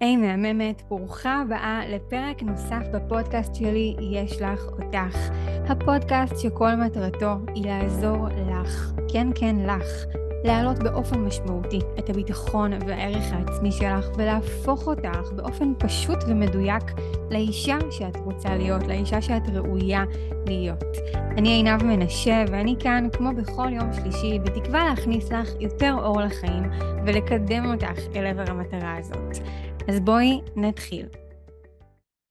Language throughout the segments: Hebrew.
היי מהממת, ברוכה הבאה לפרק נוסף בפודקאסט שלי "יש לך אותך". הפודקאסט שכל מטרתו היא לעזור לך, כן כן לך, להעלות באופן משמעותי את הביטחון והערך העצמי שלך ולהפוך אותך באופן פשוט ומדויק לאישה שאת רוצה להיות, לאישה שאת ראויה להיות. אני עינב מנשה ואני כאן כמו בכל יום שלישי בתקווה להכניס לך יותר אור לחיים ולקדם אותך אל עבר המטרה הזאת. אז בואי נתחיל.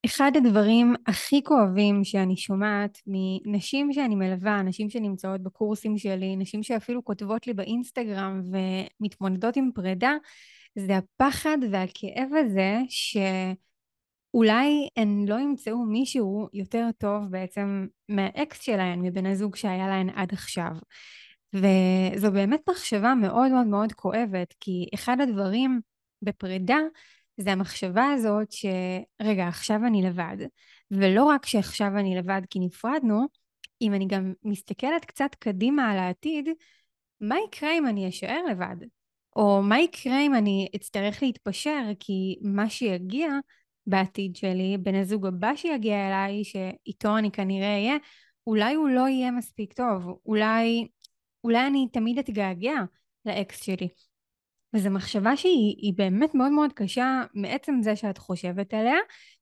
אחד הדברים הכי כואבים שאני שומעת מנשים שאני מלווה, נשים שנמצאות בקורסים שלי, נשים שאפילו כותבות לי באינסטגרם ומתמודדות עם פרידה, זה הפחד והכאב הזה שאולי הן לא ימצאו מישהו יותר טוב בעצם מהאקס שלהן, מבן הזוג שהיה להן עד עכשיו. וזו באמת מחשבה מאוד מאוד מאוד כואבת, כי אחד הדברים בפרידה זה המחשבה הזאת שרגע, עכשיו אני לבד. ולא רק שעכשיו אני לבד כי נפרדנו, אם אני גם מסתכלת קצת קדימה על העתיד, מה יקרה אם אני אשאר לבד? או מה יקרה אם אני אצטרך להתפשר כי מה שיגיע בעתיד שלי, בן הזוג הבא שיגיע אליי, שאיתו אני כנראה אהיה, אולי הוא לא יהיה מספיק טוב, אולי, אולי אני תמיד אתגעגע לאקס שלי. וזו מחשבה שהיא באמת מאוד מאוד קשה מעצם זה שאת חושבת עליה,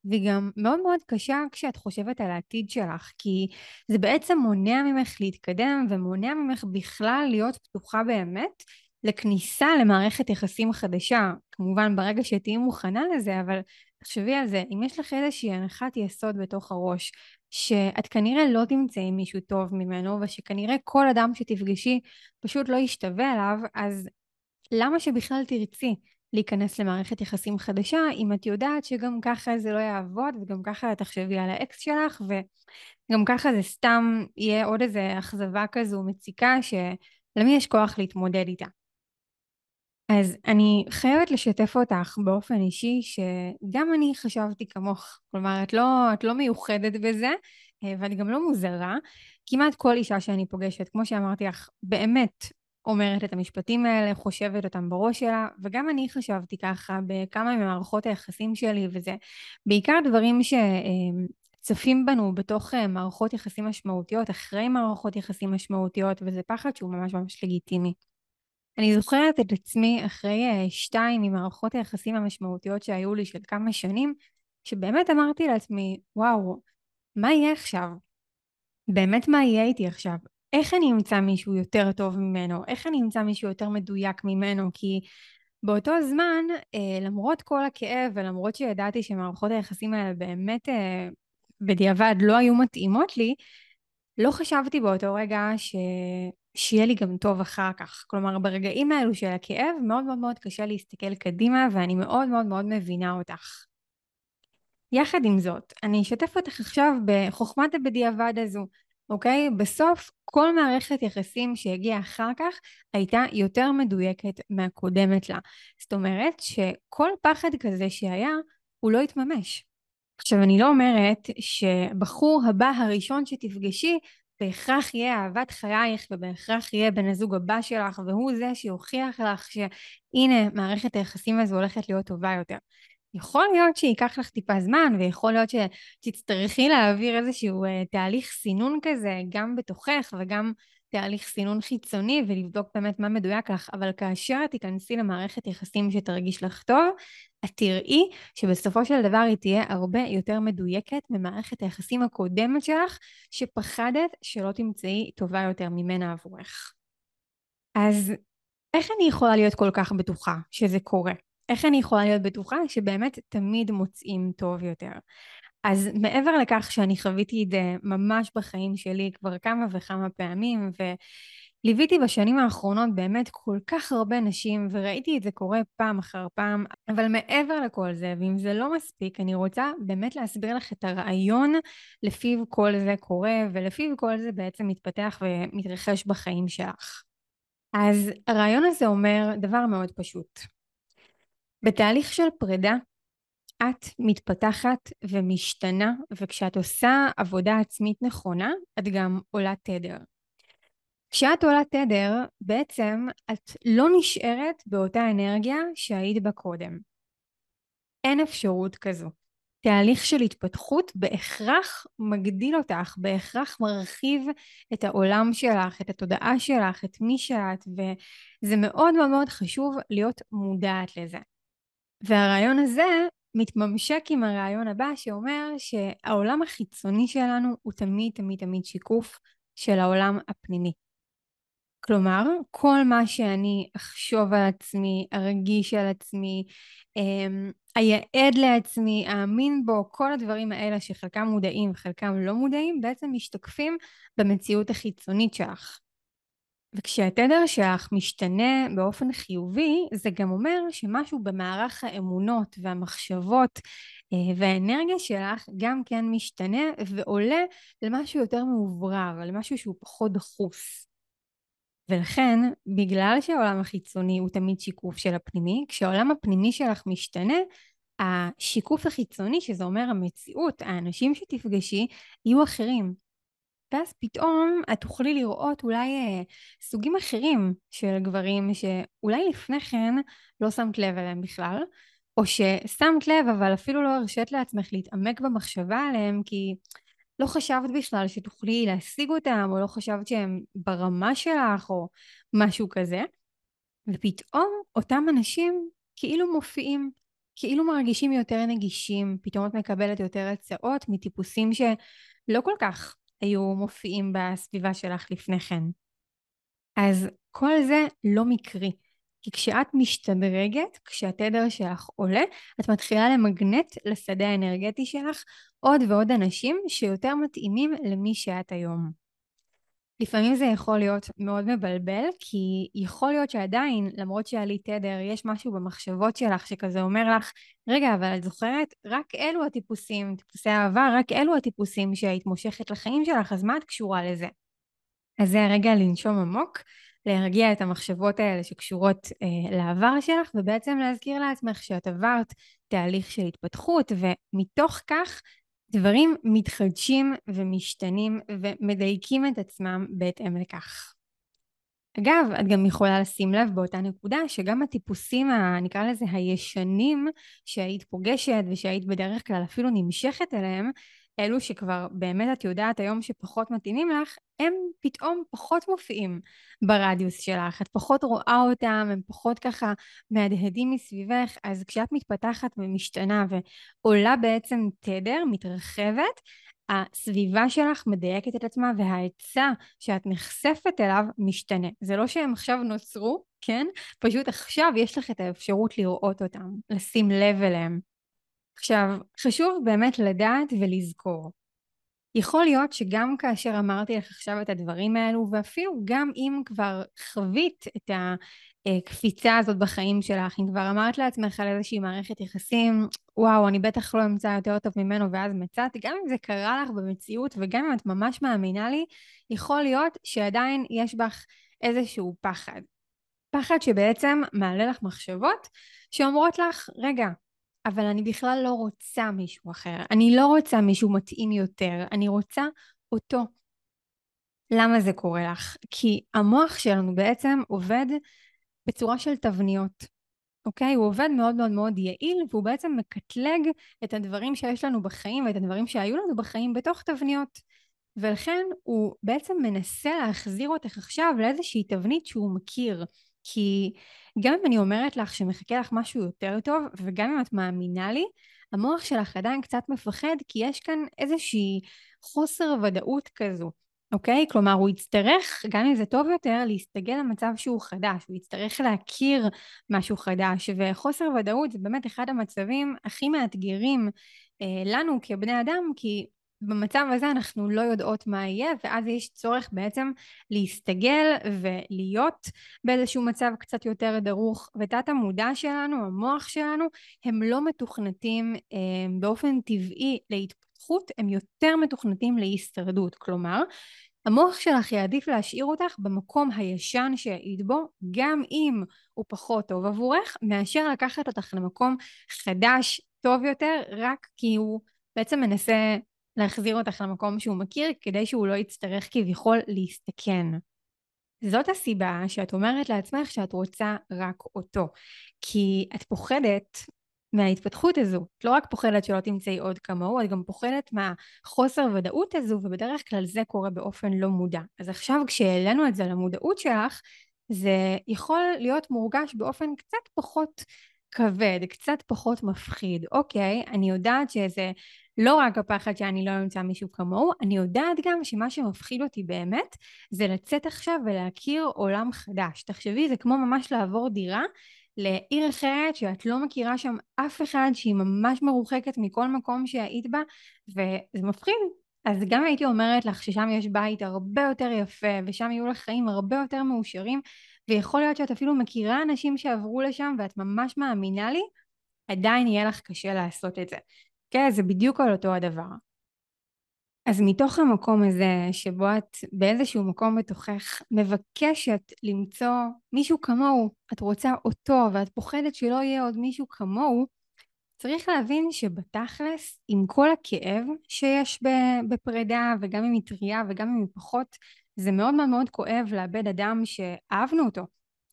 והיא גם מאוד מאוד קשה כשאת חושבת על העתיד שלך, כי זה בעצם מונע ממך להתקדם ומונע ממך בכלל להיות פתוחה באמת לכניסה למערכת יחסים חדשה. כמובן ברגע שתהיי מוכנה לזה, אבל תחשבי על זה, אם יש לך איזושהי הנחת יסוד בתוך הראש, שאת כנראה לא תמצאי מישהו טוב ממנו, ושכנראה כל אדם שתפגשי פשוט לא ישתווה אליו, אז למה שבכלל תרצי להיכנס למערכת יחסים חדשה אם את יודעת שגם ככה זה לא יעבוד וגם ככה תחשבי על האקס שלך וגם ככה זה סתם יהיה עוד איזה אכזבה כזו מציקה שלמי יש כוח להתמודד איתה. אז אני חייבת לשתף אותך באופן אישי שגם אני חשבתי כמוך, כלומר את לא, את לא מיוחדת בזה ואני גם לא מוזרה, כמעט כל אישה שאני פוגשת, כמו שאמרתי לך, באמת אומרת את המשפטים האלה, חושבת אותם בראש שלה, וגם אני חשבתי ככה בכמה ממערכות היחסים שלי, וזה בעיקר דברים שצפים בנו בתוך אה, מערכות יחסים משמעותיות, אחרי מערכות יחסים משמעותיות, וזה פחד שהוא ממש ממש לגיטימי. אני זוכרת את עצמי אחרי אה, שתיים ממערכות היחסים המשמעותיות שהיו לי של כמה שנים, שבאמת אמרתי לעצמי, וואו, מה יהיה עכשיו? באמת מה יהיה איתי עכשיו? איך אני אמצא מישהו יותר טוב ממנו? איך אני אמצא מישהו יותר מדויק ממנו? כי באותו זמן, אה, למרות כל הכאב ולמרות שידעתי שמערכות היחסים האלה באמת אה, בדיעבד לא היו מתאימות לי, לא חשבתי באותו רגע ש... שיהיה לי גם טוב אחר כך. כלומר, ברגעים האלו של הכאב מאוד מאוד מאוד קשה להסתכל קדימה ואני מאוד מאוד מאוד מבינה אותך. יחד עם זאת, אני אשתף אותך עכשיו בחוכמת הבדיעבד הזו. אוקיי? בסוף כל מערכת יחסים שהגיעה אחר כך הייתה יותר מדויקת מהקודמת לה. זאת אומרת שכל פחד כזה שהיה, הוא לא התממש. עכשיו אני לא אומרת שבחור הבא הראשון שתפגשי בהכרח יהיה אהבת חייך ובהכרח יהיה בן הזוג הבא שלך והוא זה שיוכיח לך שהנה מערכת היחסים הזו הולכת להיות טובה יותר. יכול להיות שייקח לך טיפה זמן, ויכול להיות שתצטרכי להעביר איזשהו uh, תהליך סינון כזה, גם בתוכך וגם תהליך סינון חיצוני, ולבדוק באמת מה מדויק לך, אבל כאשר תיכנסי למערכת יחסים שתרגיש לך טוב, את תראי שבסופו של דבר היא תהיה הרבה יותר מדויקת ממערכת היחסים הקודמת שלך, שפחדת שלא תמצאי טובה יותר ממנה עבורך. אז איך אני יכולה להיות כל כך בטוחה שזה קורה? איך אני יכולה להיות בטוחה שבאמת תמיד מוצאים טוב יותר? אז מעבר לכך שאני חוויתי את זה ממש בחיים שלי כבר כמה וכמה פעמים וליוויתי בשנים האחרונות באמת כל כך הרבה נשים וראיתי את זה קורה פעם אחר פעם אבל מעבר לכל זה ואם זה לא מספיק אני רוצה באמת להסביר לך את הרעיון לפיו כל זה קורה ולפיו כל זה בעצם מתפתח ומתרחש בחיים שלך. אז הרעיון הזה אומר דבר מאוד פשוט בתהליך של פרידה את מתפתחת ומשתנה וכשאת עושה עבודה עצמית נכונה את גם עולה תדר. כשאת עולה תדר בעצם את לא נשארת באותה אנרגיה שהיית בה קודם. אין אפשרות כזו. תהליך של התפתחות בהכרח מגדיל אותך, בהכרח מרחיב את העולם שלך, את התודעה שלך, את מי שאת, וזה מאוד מאוד חשוב להיות מודעת לזה. והרעיון הזה מתממשק עם הרעיון הבא שאומר שהעולם החיצוני שלנו הוא תמיד תמיד תמיד שיקוף של העולם הפנימי. כלומר, כל מה שאני אחשוב על עצמי, ארגיש על עצמי, אמ, אייעד לעצמי, אאמין בו, כל הדברים האלה שחלקם מודעים וחלקם לא מודעים, בעצם משתקפים במציאות החיצונית שלך. וכשהתדר שלך משתנה באופן חיובי, זה גם אומר שמשהו במערך האמונות והמחשבות אה, והאנרגיה שלך גם כן משתנה ועולה למשהו יותר מאוברר, למשהו שהוא פחות דחוס. ולכן, בגלל שהעולם החיצוני הוא תמיד שיקוף של הפנימי, כשהעולם הפנימי שלך משתנה, השיקוף החיצוני, שזה אומר המציאות, האנשים שתפגשי, יהיו אחרים. ואז פתאום את תוכלי לראות אולי אה, סוגים אחרים של גברים שאולי לפני כן לא שמת לב אליהם בכלל, או ששמת לב אבל אפילו לא הרשית לעצמך להתעמק במחשבה עליהם כי לא חשבת בכלל שתוכלי להשיג אותם, או לא חשבת שהם ברמה שלך, או משהו כזה, ופתאום אותם אנשים כאילו מופיעים, כאילו מרגישים יותר נגישים, פתאום את מקבלת יותר הצעות מטיפוסים שלא כל כך היו מופיעים בסביבה שלך לפני כן. אז כל זה לא מקרי. כי כשאת משתדרגת, כשהתדר שלך עולה, את מתחילה למגנט לשדה האנרגטי שלך עוד ועוד אנשים שיותר מתאימים למי שאת היום. לפעמים זה יכול להיות מאוד מבלבל, כי יכול להיות שעדיין, למרות שעלית תדר, יש משהו במחשבות שלך שכזה אומר לך, רגע, אבל את זוכרת? רק אלו הטיפוסים, טיפוסי אהבה, רק אלו הטיפוסים שהיית מושכת לחיים שלך, אז מה את קשורה לזה? אז זה הרגע לנשום עמוק להרגיע את המחשבות האלה שקשורות אה, לעבר שלך, ובעצם להזכיר לעצמך שאת עברת תהליך של התפתחות, ומתוך כך דברים מתחדשים ומשתנים ומדייקים את עצמם בהתאם לכך. אגב, את גם יכולה לשים לב באותה נקודה שגם הטיפוסים, ה, נקרא לזה הישנים, שהיית פוגשת ושהיית בדרך כלל אפילו נמשכת אליהם, אלו שכבר באמת את יודעת היום שפחות מתאימים לך, הם פתאום פחות מופיעים ברדיוס שלך, את פחות רואה אותם, הם פחות ככה מהדהדים מסביבך, אז כשאת מתפתחת ומשתנה ועולה בעצם תדר, מתרחבת, הסביבה שלך מדייקת את עצמה וההיצע שאת נחשפת אליו משתנה. זה לא שהם עכשיו נוצרו, כן? פשוט עכשיו יש לך את האפשרות לראות אותם, לשים לב אליהם. עכשיו, חשוב באמת לדעת ולזכור. יכול להיות שגם כאשר אמרתי לך עכשיו את הדברים האלו, ואפילו גם אם כבר חווית את הקפיצה הזאת בחיים שלך, אם כבר אמרת לעצמך על איזושהי מערכת יחסים, וואו, אני בטח לא אמצא יותר טוב ממנו ואז מצאת, גם אם זה קרה לך במציאות וגם אם את ממש מאמינה לי, יכול להיות שעדיין יש בך איזשהו פחד. פחד שבעצם מעלה לך מחשבות שאומרות לך, רגע, אבל אני בכלל לא רוצה מישהו אחר. אני לא רוצה מישהו מתאים יותר, אני רוצה אותו. למה זה קורה לך? כי המוח שלנו בעצם עובד בצורה של תבניות, אוקיי? הוא עובד מאוד מאוד מאוד יעיל והוא בעצם מקטלג את הדברים שיש לנו בחיים ואת הדברים שהיו לנו בחיים בתוך תבניות. ולכן הוא בעצם מנסה להחזיר אותך עכשיו לאיזושהי תבנית שהוא מכיר. כי גם אם אני אומרת לך שמחכה לך משהו יותר טוב, וגם אם את מאמינה לי, המוח שלך עדיין קצת מפחד, כי יש כאן איזושהי חוסר ודאות כזו, אוקיי? כלומר, הוא יצטרך, גם אם זה טוב יותר, להסתגל למצב שהוא חדש, הוא יצטרך להכיר משהו חדש, וחוסר ודאות זה באמת אחד המצבים הכי מאתגרים אה, לנו כבני אדם, כי במצב הזה אנחנו לא יודעות מה יהיה ואז יש צורך בעצם להסתגל ולהיות באיזשהו מצב קצת יותר דרוך. ותת המודע שלנו, המוח שלנו, הם לא מתוכנתים אה, באופן טבעי להתפתחות, הם יותר מתוכנתים להישרדות, כלומר המוח שלך יעדיף להשאיר אותך במקום הישן שהיית בו, גם אם הוא פחות טוב עבורך, מאשר לקחת אותך למקום חדש, טוב יותר, רק כי הוא בעצם מנסה להחזיר אותך למקום שהוא מכיר כדי שהוא לא יצטרך כביכול להסתכן. זאת הסיבה שאת אומרת לעצמך שאת רוצה רק אותו. כי את פוחדת מההתפתחות הזו. את לא רק פוחדת שלא תמצאי עוד כמוהו, את גם פוחדת מהחוסר ודאות הזו, ובדרך כלל זה קורה באופן לא מודע. אז עכשיו כשהעלינו את זה למודעות שלך, זה יכול להיות מורגש באופן קצת פחות כבד, קצת פחות מפחיד. אוקיי, אני יודעת שזה לא רק הפחד שאני לא אמצא מישהו כמוהו, אני יודעת גם שמה שמפחיד אותי באמת זה לצאת עכשיו ולהכיר עולם חדש. תחשבי, זה כמו ממש לעבור דירה לעיר אחרת שאת לא מכירה שם אף אחד, שהיא ממש מרוחקת מכל מקום שהיית בה, וזה מפחיד. אז גם הייתי אומרת לך ששם יש בית הרבה יותר יפה, ושם יהיו לך חיים הרבה יותר מאושרים, ויכול להיות שאת אפילו מכירה אנשים שעברו לשם ואת ממש מאמינה לי, עדיין יהיה לך קשה לעשות את זה. כן, זה בדיוק על אותו הדבר. אז מתוך המקום הזה, שבו את באיזשהו מקום בתוכך מבקשת למצוא מישהו כמוהו, את רוצה אותו ואת פוחדת שלא יהיה עוד מישהו כמוהו, צריך להבין שבתכלס, עם כל הכאב שיש בפרידה וגם אם היא טריה וגם אם היא פחות, זה מאוד מאוד מאוד כואב לאבד אדם שאהבנו אותו.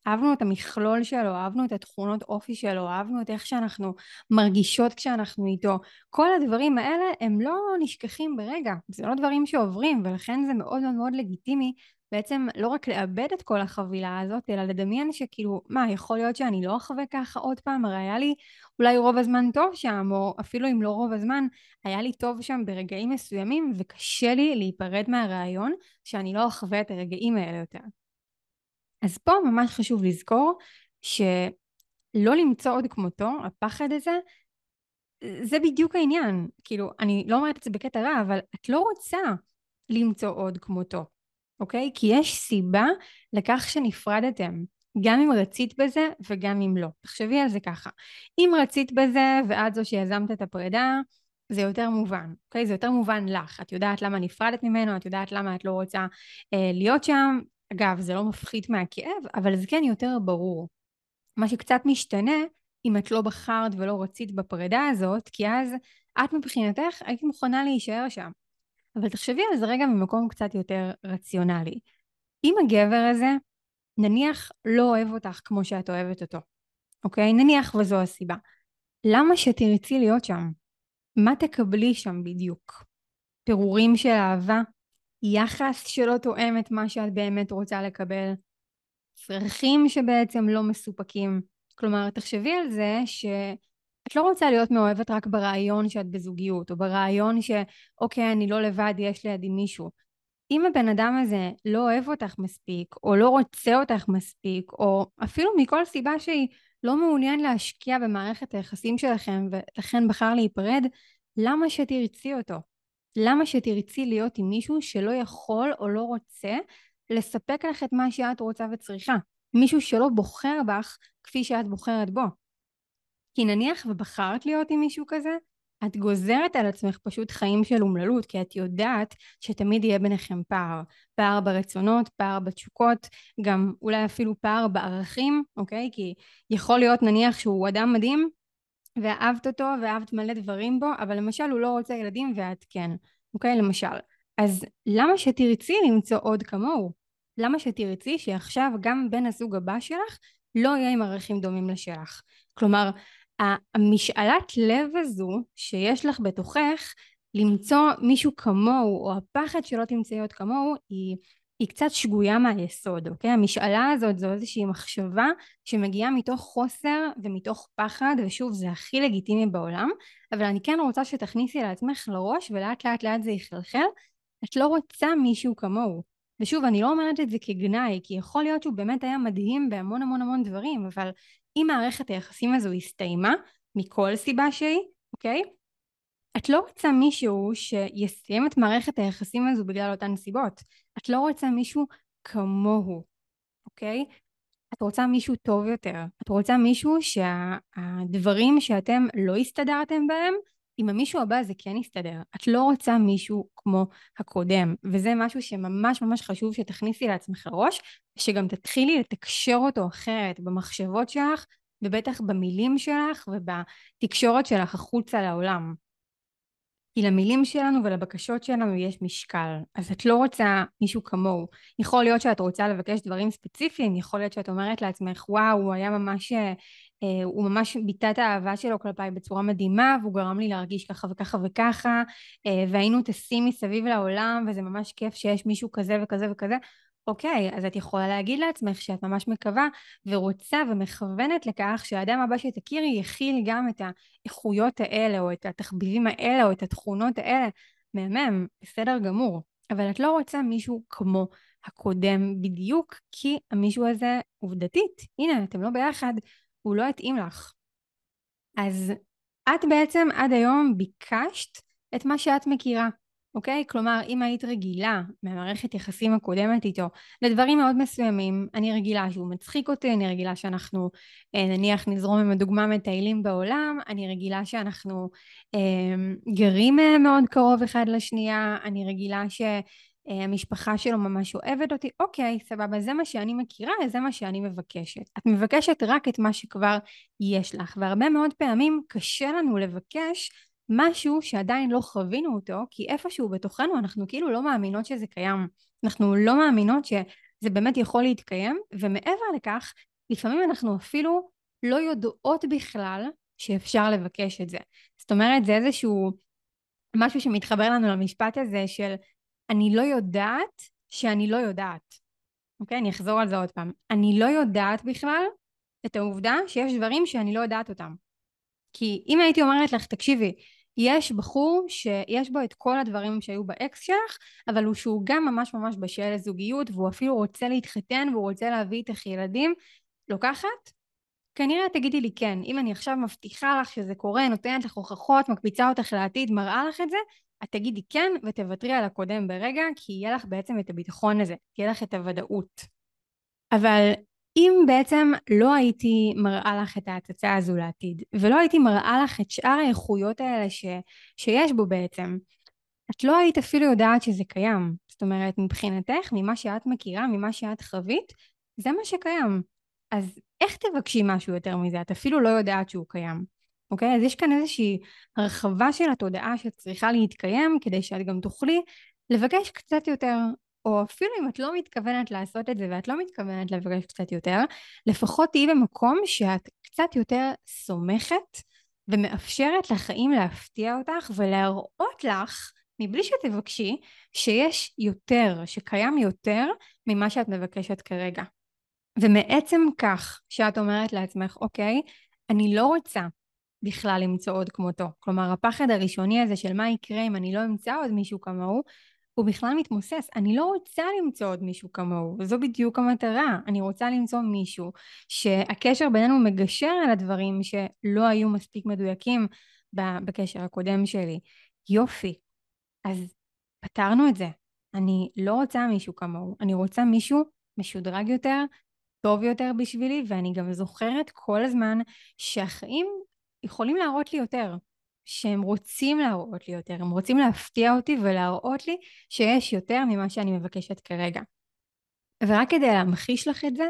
אהבנו את המכלול שלו, אהבנו את התכונות אופי שלו, אהבנו את איך שאנחנו מרגישות כשאנחנו איתו. כל הדברים האלה הם לא נשכחים ברגע, זה לא דברים שעוברים, ולכן זה מאוד מאוד מאוד לגיטימי בעצם לא רק לאבד את כל החבילה הזאת, אלא לדמיין שכאילו, מה, יכול להיות שאני לא אחווה ככה עוד פעם? הרי היה לי אולי רוב הזמן טוב שם, או אפילו אם לא רוב הזמן, היה לי טוב שם ברגעים מסוימים, וקשה לי להיפרד מהרעיון שאני לא אחווה את הרגעים האלה יותר. אז פה ממש חשוב לזכור שלא למצוא עוד כמותו, הפחד הזה, זה בדיוק העניין. כאילו, אני לא אומרת את זה בקטע רע, אבל את לא רוצה למצוא עוד כמותו, אוקיי? כי יש סיבה לכך שנפרדתם. גם אם רצית בזה וגם אם לא. תחשבי על זה ככה. אם רצית בזה ואת זו שיזמת את הפרידה, זה יותר מובן, אוקיי? זה יותר מובן לך. את יודעת למה נפרדת ממנו, את יודעת למה את לא רוצה אה, להיות שם, אגב, זה לא מפחית מהכאב, אבל זה כן יותר ברור. מה שקצת משתנה, אם את לא בחרת ולא רצית בפרידה הזאת, כי אז את מבחינתך היית מוכנה להישאר שם. אבל תחשבי על זה רגע ממקום קצת יותר רציונלי. אם הגבר הזה, נניח לא אוהב אותך כמו שאת אוהבת אותו, אוקיי? נניח וזו הסיבה. למה שתרצי להיות שם? מה תקבלי שם בדיוק? פירורים של אהבה? יחס שלא תואם את מה שאת באמת רוצה לקבל, צרכים שבעצם לא מסופקים. כלומר, תחשבי על זה שאת לא רוצה להיות מאוהבת רק ברעיון שאת בזוגיות, או ברעיון שאוקיי, אני לא לבד, יש לידי מישהו. אם הבן אדם הזה לא אוהב אותך מספיק, או לא רוצה אותך מספיק, או אפילו מכל סיבה שהיא לא מעוניין להשקיע במערכת היחסים שלכם, ולכן בחר להיפרד, למה שתרצי אותו? למה שתרצי להיות עם מישהו שלא יכול או לא רוצה לספק לך את מה שאת רוצה וצריכה? מישהו שלא בוחר בך כפי שאת בוחרת בו. כי נניח ובחרת להיות עם מישהו כזה, את גוזרת על עצמך פשוט חיים של אומללות, כי את יודעת שתמיד יהיה ביניכם פער. פער ברצונות, פער בתשוקות, גם אולי אפילו פער בערכים, אוקיי? כי יכול להיות נניח שהוא אדם מדהים, ואהבת אותו ואהבת מלא דברים בו, אבל למשל הוא לא רוצה ילדים ואת כן, אוקיי? למשל. אז למה שתרצי למצוא עוד כמוהו? למה שתרצי שעכשיו גם בן הזוג הבא שלך לא יהיה עם ערכים דומים לשלך? כלומר, המשאלת לב הזו שיש לך בתוכך למצוא מישהו כמוהו, או הפחד שלא תמצאי עוד כמוהו, היא היא קצת שגויה מהיסוד, אוקיי? המשאלה הזאת זו איזושהי מחשבה שמגיעה מתוך חוסר ומתוך פחד, ושוב זה הכי לגיטימי בעולם, אבל אני כן רוצה שתכניסי לעצמך לראש ולאט לאט לאט זה יחלחל, את לא רוצה מישהו כמוהו. ושוב, אני לא אומרת את זה כגנאי, כי יכול להיות שהוא באמת היה מדהים בהמון המון המון דברים, אבל אם מערכת היחסים הזו הסתיימה, מכל סיבה שהיא, אוקיי? את לא רוצה מישהו שיסיים את מערכת היחסים הזו בגלל אותן סיבות. את לא רוצה מישהו כמוהו, אוקיי? את רוצה מישהו טוב יותר. את רוצה מישהו שהדברים שאתם לא הסתדרתם בהם, עם המישהו הבא זה כן יסתדר. את לא רוצה מישהו כמו הקודם, וזה משהו שממש ממש חשוב שתכניסי לעצמך לראש, שגם תתחילי לתקשר אותו אחרת במחשבות שלך, ובטח במילים שלך ובתקשורת שלך החוצה לעולם. כי למילים שלנו ולבקשות שלנו יש משקל. אז את לא רוצה מישהו כמוהו. יכול להיות שאת רוצה לבקש דברים ספציפיים, יכול להיות שאת אומרת לעצמך, וואו, הוא היה ממש אה, הוא ממש ביטא את האהבה שלו כלפיי בצורה מדהימה והוא גרם לי להרגיש ככה וככה וככה אה, והיינו טסים מסביב לעולם וזה ממש כיף שיש מישהו כזה וכזה וכזה אוקיי, אז את יכולה להגיד לעצמך שאת ממש מקווה ורוצה ומכוונת לכך שהאדם הבא שתכירי יכיל גם את האיכויות האלה או את התחביבים האלה או את התכונות האלה. מהמם, בסדר גמור. אבל את לא רוצה מישהו כמו הקודם בדיוק, כי המישהו הזה עובדתית, הנה, אתם לא ביחד, הוא לא יתאים לך. אז את בעצם עד היום ביקשת את מה שאת מכירה. אוקיי? כלומר, אם היית רגילה מהמערכת יחסים הקודמת איתו לדברים מאוד מסוימים, אני רגילה שהוא מצחיק אותי, אני רגילה שאנחנו אה, נניח נזרום עם הדוגמה מטיילים בעולם, אני רגילה שאנחנו אה, גרים אה, מאוד קרוב אחד לשנייה, אני רגילה שהמשפחה שלו ממש אוהבת אותי, אוקיי, סבבה, זה מה שאני מכירה, זה מה שאני מבקשת. את מבקשת רק את מה שכבר יש לך, והרבה מאוד פעמים קשה לנו לבקש משהו שעדיין לא חווינו אותו, כי איפשהו בתוכנו אנחנו כאילו לא מאמינות שזה קיים. אנחנו לא מאמינות שזה באמת יכול להתקיים, ומעבר לכך, לפעמים אנחנו אפילו לא יודעות בכלל שאפשר לבקש את זה. זאת אומרת, זה איזשהו משהו שמתחבר לנו למשפט הזה של אני לא יודעת שאני לא יודעת. אוקיי? אני אחזור על זה עוד פעם. אני לא יודעת בכלל את העובדה שיש דברים שאני לא יודעת אותם. כי אם הייתי אומרת לך, תקשיבי, יש בחור שיש בו את כל הדברים שהיו באקס שלך, אבל הוא שהוא גם ממש ממש בשל לזוגיות, והוא אפילו רוצה להתחתן והוא רוצה להביא איתך ילדים, לוקחת? כנראה תגידי לי כן. אם אני עכשיו מבטיחה לך שזה קורה, נותנת לך הוכחות, מקפיצה אותך לעתיד, מראה לך את זה, את תגידי כן ותוותרי על הקודם ברגע, כי יהיה לך בעצם את הביטחון הזה, תהיה לך את הוודאות. אבל אם בעצם לא הייתי מראה לך את ההצצה הזו לעתיד, ולא הייתי מראה לך את שאר האיכויות האלה ש, שיש בו בעצם, את לא היית אפילו יודעת שזה קיים. זאת אומרת, מבחינתך, ממה שאת מכירה, ממה שאת חווית, זה מה שקיים. אז איך תבקשי משהו יותר מזה? את אפילו לא יודעת שהוא קיים. אוקיי? אז יש כאן איזושהי הרחבה של התודעה שצריכה להתקיים כדי שאת גם תוכלי לבקש קצת יותר או אפילו אם את לא מתכוונת לעשות את זה ואת לא מתכוונת לבקש קצת יותר, לפחות תהיי במקום שאת קצת יותר סומכת ומאפשרת לחיים להפתיע אותך ולהראות לך, מבלי שתבקשי, שיש יותר, שקיים יותר ממה שאת מבקשת כרגע. ומעצם כך שאת אומרת לעצמך, אוקיי, אני לא רוצה בכלל למצוא עוד כמותו. כלומר, הפחד הראשוני הזה של מה יקרה אם אני לא אמצא עוד מישהו כמוהו, הוא בכלל מתמוסס. אני לא רוצה למצוא עוד מישהו כמוהו, וזו בדיוק המטרה. אני רוצה למצוא מישהו שהקשר בינינו מגשר על הדברים שלא היו מספיק מדויקים בקשר הקודם שלי. יופי. אז פתרנו את זה. אני לא רוצה מישהו כמוהו, אני רוצה מישהו משודרג יותר, טוב יותר בשבילי, ואני גם זוכרת כל הזמן שהחיים יכולים להראות לי יותר. שהם רוצים להראות לי יותר, הם רוצים להפתיע אותי ולהראות לי שיש יותר ממה שאני מבקשת כרגע. ורק כדי להמחיש לך את זה,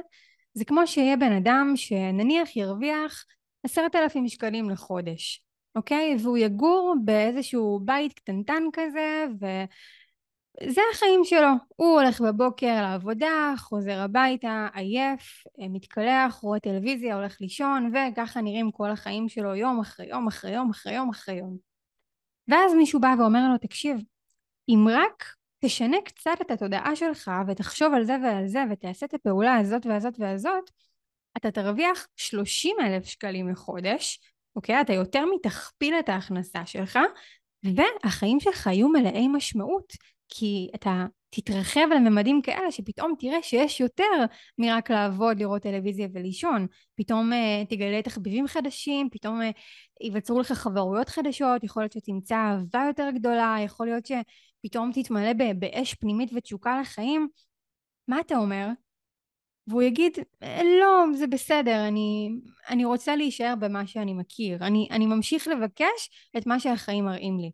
זה כמו שיהיה בן אדם שנניח ירוויח עשרת אלפים שקלים לחודש, אוקיי? והוא יגור באיזשהו בית קטנטן כזה, ו... זה החיים שלו. הוא הולך בבוקר לעבודה, חוזר הביתה, עייף, אה, מתקלח, רואה טלוויזיה, הולך לישון, וככה נראים כל החיים שלו יום אחרי יום אחרי יום אחרי יום אחרי יום. ואז מישהו בא ואומר לו, תקשיב, אם רק תשנה קצת את התודעה שלך ותחשוב על זה ועל זה ותעשה את הפעולה הזאת והזאת והזאת, אתה תרוויח 30 אלף שקלים לחודש, אוקיי? אתה יותר מתכפיל את ההכנסה שלך, והחיים שלך יהיו מלאי משמעות, כי אתה תתרחב על ממדים כאלה שפתאום תראה שיש יותר מרק לעבוד, לראות טלוויזיה ולישון. פתאום uh, תגלה תחביבים חדשים, פתאום uh, ייווצרו לך חברויות חדשות, יכול להיות שתמצא אהבה יותר גדולה, יכול להיות שפתאום תתמלא באש פנימית ותשוקה לחיים. מה אתה אומר? והוא יגיד, לא, זה בסדר, אני, אני רוצה להישאר במה שאני מכיר, אני, אני ממשיך לבקש את מה שהחיים מראים לי.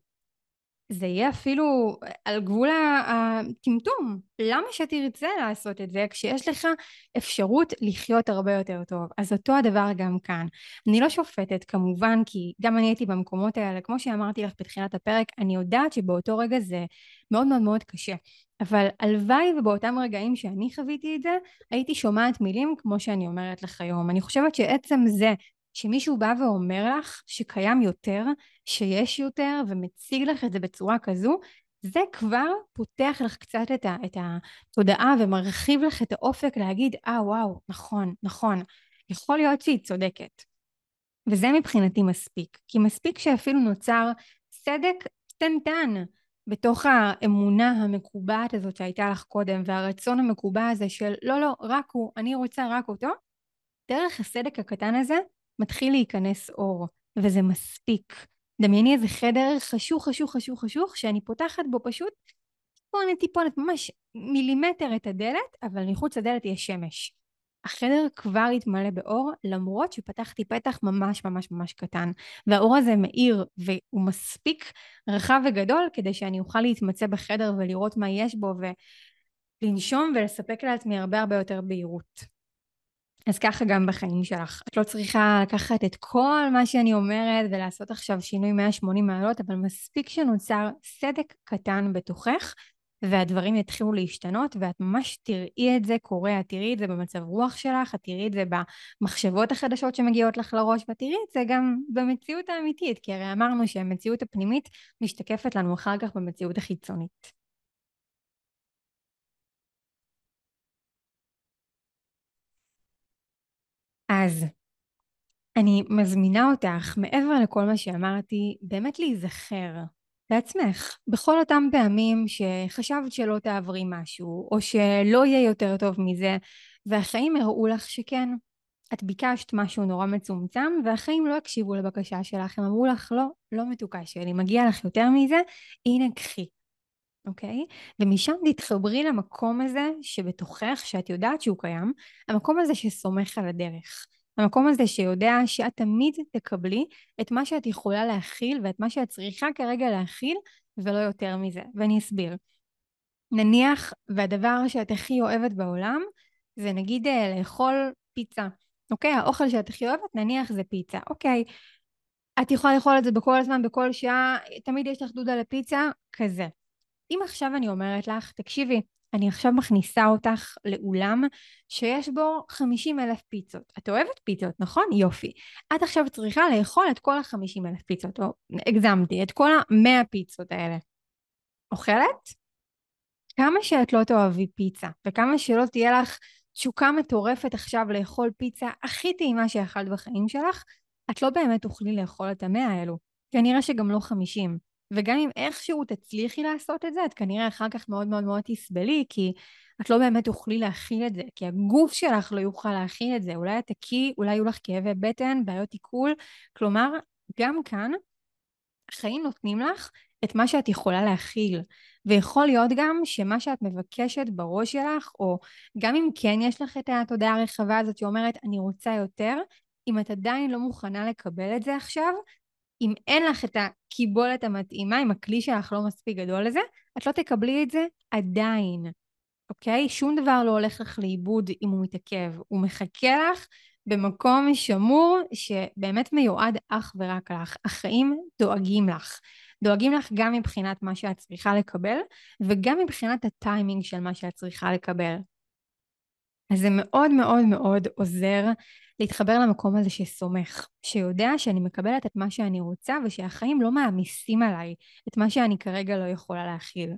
זה יהיה אפילו על גבול הטמטום. למה שתרצה לעשות את זה כשיש לך אפשרות לחיות הרבה יותר טוב? אז אותו הדבר גם כאן. אני לא שופטת כמובן, כי גם אני הייתי במקומות האלה, כמו שאמרתי לך בתחילת הפרק, אני יודעת שבאותו רגע זה מאוד מאוד מאוד קשה. אבל הלוואי ובאותם רגעים שאני חוויתי את זה, הייתי שומעת מילים כמו שאני אומרת לך היום. אני חושבת שעצם זה שמישהו בא ואומר לך שקיים יותר, שיש יותר, ומציג לך את זה בצורה כזו, זה כבר פותח לך קצת את, ה, את התודעה ומרחיב לך את האופק להגיד, אה ah, וואו, נכון, נכון, יכול להיות שהיא צודקת. וזה מבחינתי מספיק, כי מספיק שאפילו נוצר סדק קטנטן בתוך האמונה המקובעת הזאת שהייתה לך קודם, והרצון המקובע הזה של לא, לא, רק הוא, אני רוצה רק אותו, דרך הסדק הקטן הזה מתחיל להיכנס אור, וזה מספיק. דמייני איזה חדר חשוך חשוך חשוך חשוך שאני פותחת בו פשוט טיפונת טיפונת ממש מילימטר את הדלת אבל מחוץ לדלת יש שמש. החדר כבר התמלא באור למרות שפתחתי פתח ממש ממש ממש קטן והאור הזה מאיר והוא מספיק רחב וגדול כדי שאני אוכל להתמצא בחדר ולראות מה יש בו ולנשום ולספק לעצמי הרבה הרבה יותר בהירות. אז ככה גם בחיים שלך. את לא צריכה לקחת את כל מה שאני אומרת ולעשות עכשיו שינוי 180 מעלות, אבל מספיק שנוצר סדק קטן בתוכך, והדברים יתחילו להשתנות, ואת ממש תראי את זה קורה, את תראי את זה במצב רוח שלך, את תראי את זה במחשבות החדשות שמגיעות לך לראש, ואת תראי את זה גם במציאות האמיתית, כי הרי אמרנו שהמציאות הפנימית משתקפת לנו אחר כך במציאות החיצונית. אז אני מזמינה אותך, מעבר לכל מה שאמרתי, באמת להיזכר לעצמך בכל אותם פעמים שחשבת שלא תעברי משהו, או שלא יהיה יותר טוב מזה, והחיים הראו לך שכן. את ביקשת משהו נורא מצומצם, והחיים לא הקשיבו לבקשה שלך, הם אמרו לך, לא, לא מתוקה שלי, מגיע לך יותר מזה, הנה קחי. אוקיי? ומשם תתחברי למקום הזה שבתוכך, שאת יודעת שהוא קיים, המקום הזה שסומך על הדרך. המקום הזה שיודע שאת תמיד תקבלי את מה שאת יכולה להכיל ואת מה שאת צריכה כרגע להכיל ולא יותר מזה. ואני אסביר. נניח והדבר שאת הכי אוהבת בעולם זה נגיד אה, לאכול פיצה. אוקיי? האוכל שאת הכי אוהבת נניח זה פיצה. אוקיי. את יכולה לאכול את זה בכל הזמן, בכל שעה, תמיד יש לך דודה לפיצה, כזה. אם עכשיו אני אומרת לך, תקשיבי, אני עכשיו מכניסה אותך לאולם שיש בו 50 אלף פיצות. את אוהבת פיצות, נכון? יופי. את עכשיו צריכה לאכול את כל ה-50 אלף פיצות, או הגזמתי, את כל ה-100 פיצות האלה. אוכלת? כמה שאת לא תאהבי פיצה, וכמה שלא תהיה לך תשוקה מטורפת עכשיו לאכול פיצה הכי טעימה שאכלת בחיים שלך, את לא באמת תוכלי לאכול את המאה האלו. כנראה שגם לא 50. וגם אם איכשהו תצליחי לעשות את זה, את כנראה אחר כך מאוד מאוד מאוד תסבלי, כי את לא באמת תוכלי להכיל את זה, כי הגוף שלך לא יוכל להכיל את זה. אולי את תקי, אולי יהיו לך כאבי בטן, בעיות עיכול. כלומר, גם כאן, החיים נותנים לך את מה שאת יכולה להכיל. ויכול להיות גם שמה שאת מבקשת בראש שלך, או גם אם כן יש לך את התודעה הרחבה הזאת שאומרת, אני רוצה יותר, אם את עדיין לא מוכנה לקבל את זה עכשיו, אם אין לך את הקיבולת המתאימה, אם הכלי שלך לא מספיק גדול לזה, את לא תקבלי את זה עדיין, אוקיי? שום דבר לא הולך לך לאיבוד אם הוא מתעכב. הוא מחכה לך במקום שמור שבאמת מיועד אך ורק לך. החיים דואגים לך. דואגים לך גם מבחינת מה שאת צריכה לקבל, וגם מבחינת הטיימינג של מה שאת צריכה לקבל. אז זה מאוד מאוד מאוד עוזר להתחבר למקום הזה שסומך, שיודע שאני מקבלת את מה שאני רוצה ושהחיים לא מעמיסים עליי את מה שאני כרגע לא יכולה להכיל.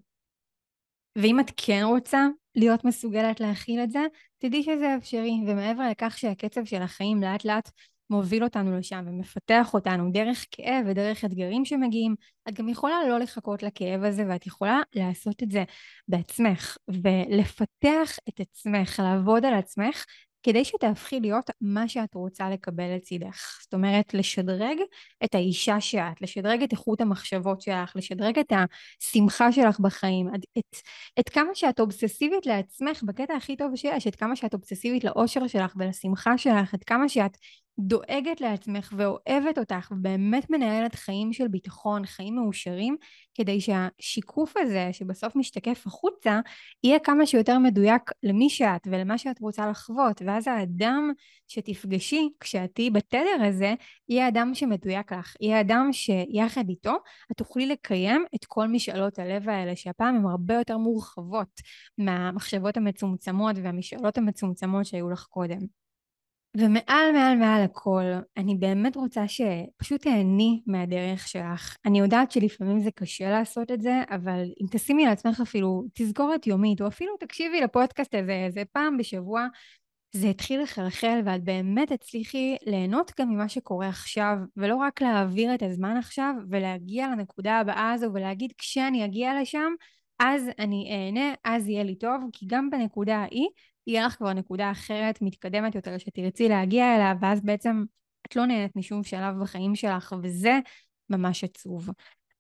ואם את כן רוצה להיות מסוגלת להכיל את זה, תדעי שזה אפשרי, ומעבר לכך שהקצב של החיים לאט לאט מוביל אותנו לשם ומפתח אותנו דרך כאב ודרך אתגרים שמגיעים, את גם יכולה לא לחכות לכאב הזה ואת יכולה לעשות את זה בעצמך ולפתח את עצמך, לעבוד על עצמך כדי שתהפכי להיות מה שאת רוצה לקבל לצידך. זאת אומרת, לשדרג את האישה שאת, לשדרג את איכות המחשבות שלך, לשדרג את השמחה שלך בחיים, את, את, את כמה שאת אובססיבית לעצמך בקטע הכי טוב שיש, את כמה שאת אובססיבית לאושר שלך ולשמחה שלך, את כמה שאת דואגת לעצמך ואוהבת אותך ובאמת מנהלת חיים של ביטחון, חיים מאושרים, כדי שהשיקוף הזה שבסוף משתקף החוצה, יהיה כמה שיותר מדויק למי שאת ולמה שאת רוצה לחוות, ואז האדם שתפגשי כשאת תהיי בתדר הזה, יהיה אדם שמדויק לך, יהיה אדם שיחד איתו את תוכלי לקיים את כל משאלות הלב האלה, שהפעם הן הרבה יותר מורחבות מהמחשבות המצומצמות והמשאלות המצומצמות שהיו לך קודם. ומעל מעל מעל הכל, אני באמת רוצה שפשוט תהני מהדרך שלך. אני יודעת שלפעמים זה קשה לעשות את זה, אבל אם תשימי לעצמך אפילו תזכורת יומית, או אפילו תקשיבי לפודקאסט הזה איזה פעם בשבוע, זה התחיל לחלחל ואת באמת תצליחי ליהנות גם ממה שקורה עכשיו, ולא רק להעביר את הזמן עכשיו ולהגיע לנקודה הבאה הזו ולהגיד כשאני אגיע לשם, אז אני אהנה, אז יהיה לי טוב, כי גם בנקודה ההיא תהיה לך כבר נקודה אחרת, מתקדמת יותר, שתרצי להגיע אליה, ואז בעצם את לא נהנית משום שלב בחיים שלך, וזה ממש עצוב.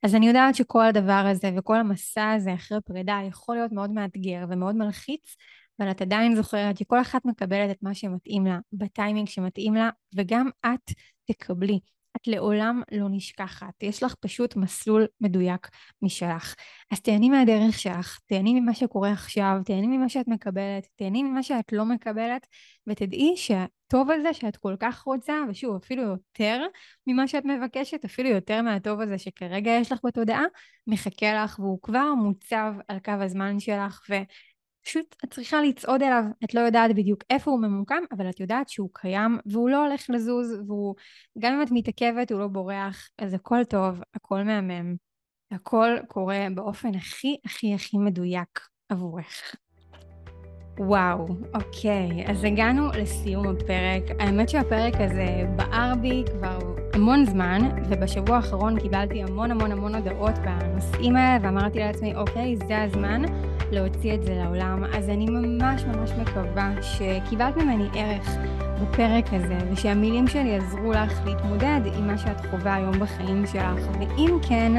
אז אני יודעת שכל הדבר הזה וכל המסע הזה אחרי פרידה יכול להיות מאוד מאתגר ומאוד מלחיץ, אבל את עדיין זוכרת שכל אחת מקבלת את מה שמתאים לה, בטיימינג שמתאים לה, וגם את תקבלי. את לעולם לא נשכחת, יש לך פשוט מסלול מדויק משלך. אז תהני מהדרך שלך, תהני ממה שקורה עכשיו, תהני ממה שאת מקבלת, תהני ממה שאת לא מקבלת, ותדעי שהטוב הזה שאת כל כך רוצה, ושוב, אפילו יותר ממה שאת מבקשת, אפילו יותר מהטוב הזה שכרגע יש לך בתודעה, מחכה לך והוא כבר מוצב על קו הזמן שלך, ו... פשוט את צריכה לצעוד אליו, את לא יודעת בדיוק איפה הוא ממוקם, אבל את יודעת שהוא קיים והוא לא הולך לזוז, והוא, גם אם את מתעכבת הוא לא בורח, אז הכל טוב, הכל מהמם, הכל קורה באופן הכי הכי הכי מדויק עבורך. וואו, אוקיי, אז הגענו לסיום הפרק. האמת שהפרק הזה בער בי כבר המון זמן, ובשבוע האחרון קיבלתי המון המון המון הודעות בנושאים האלה, ואמרתי לעצמי, אוקיי, זה הזמן להוציא את זה לעולם. אז אני ממש ממש מקווה שקיבלת ממני ערך בפרק הזה, ושהמילים שלי יעזרו לך להתמודד עם מה שאת חווה היום בחיים שלך. ואם כן,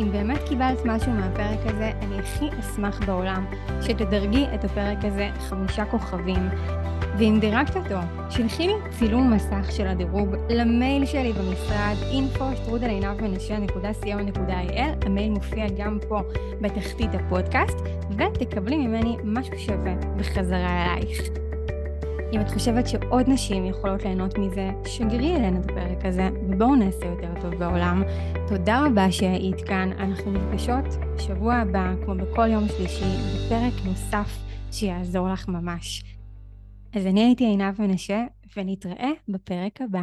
אם באמת קיבלת משהו מהפרק הזה, אני הכי אשמח בעולם שתדרגי את הפרק הזה חמישה כוכבים. ואם דירגת אותו, שלחי לי צילום מסך של הדירוג למייל שלי במשרד info.שטרודל.עינב.co.il המייל מופיע גם פה בתחתית הפודקאסט ותקבלי ממני משהו שווה בחזרה אלייך. אם את חושבת שעוד נשים יכולות ליהנות מזה, שגרי אלינו את הפרק הזה, ובואו נעשה יותר טוב בעולם. תודה רבה שהיית כאן, אנחנו נפגשות בשבוע הבא, כמו בכל יום שלישי, בפרק נוסף שיעזור לך ממש. אז אני הייתי עינב מנשה, ונתראה בפרק הבא.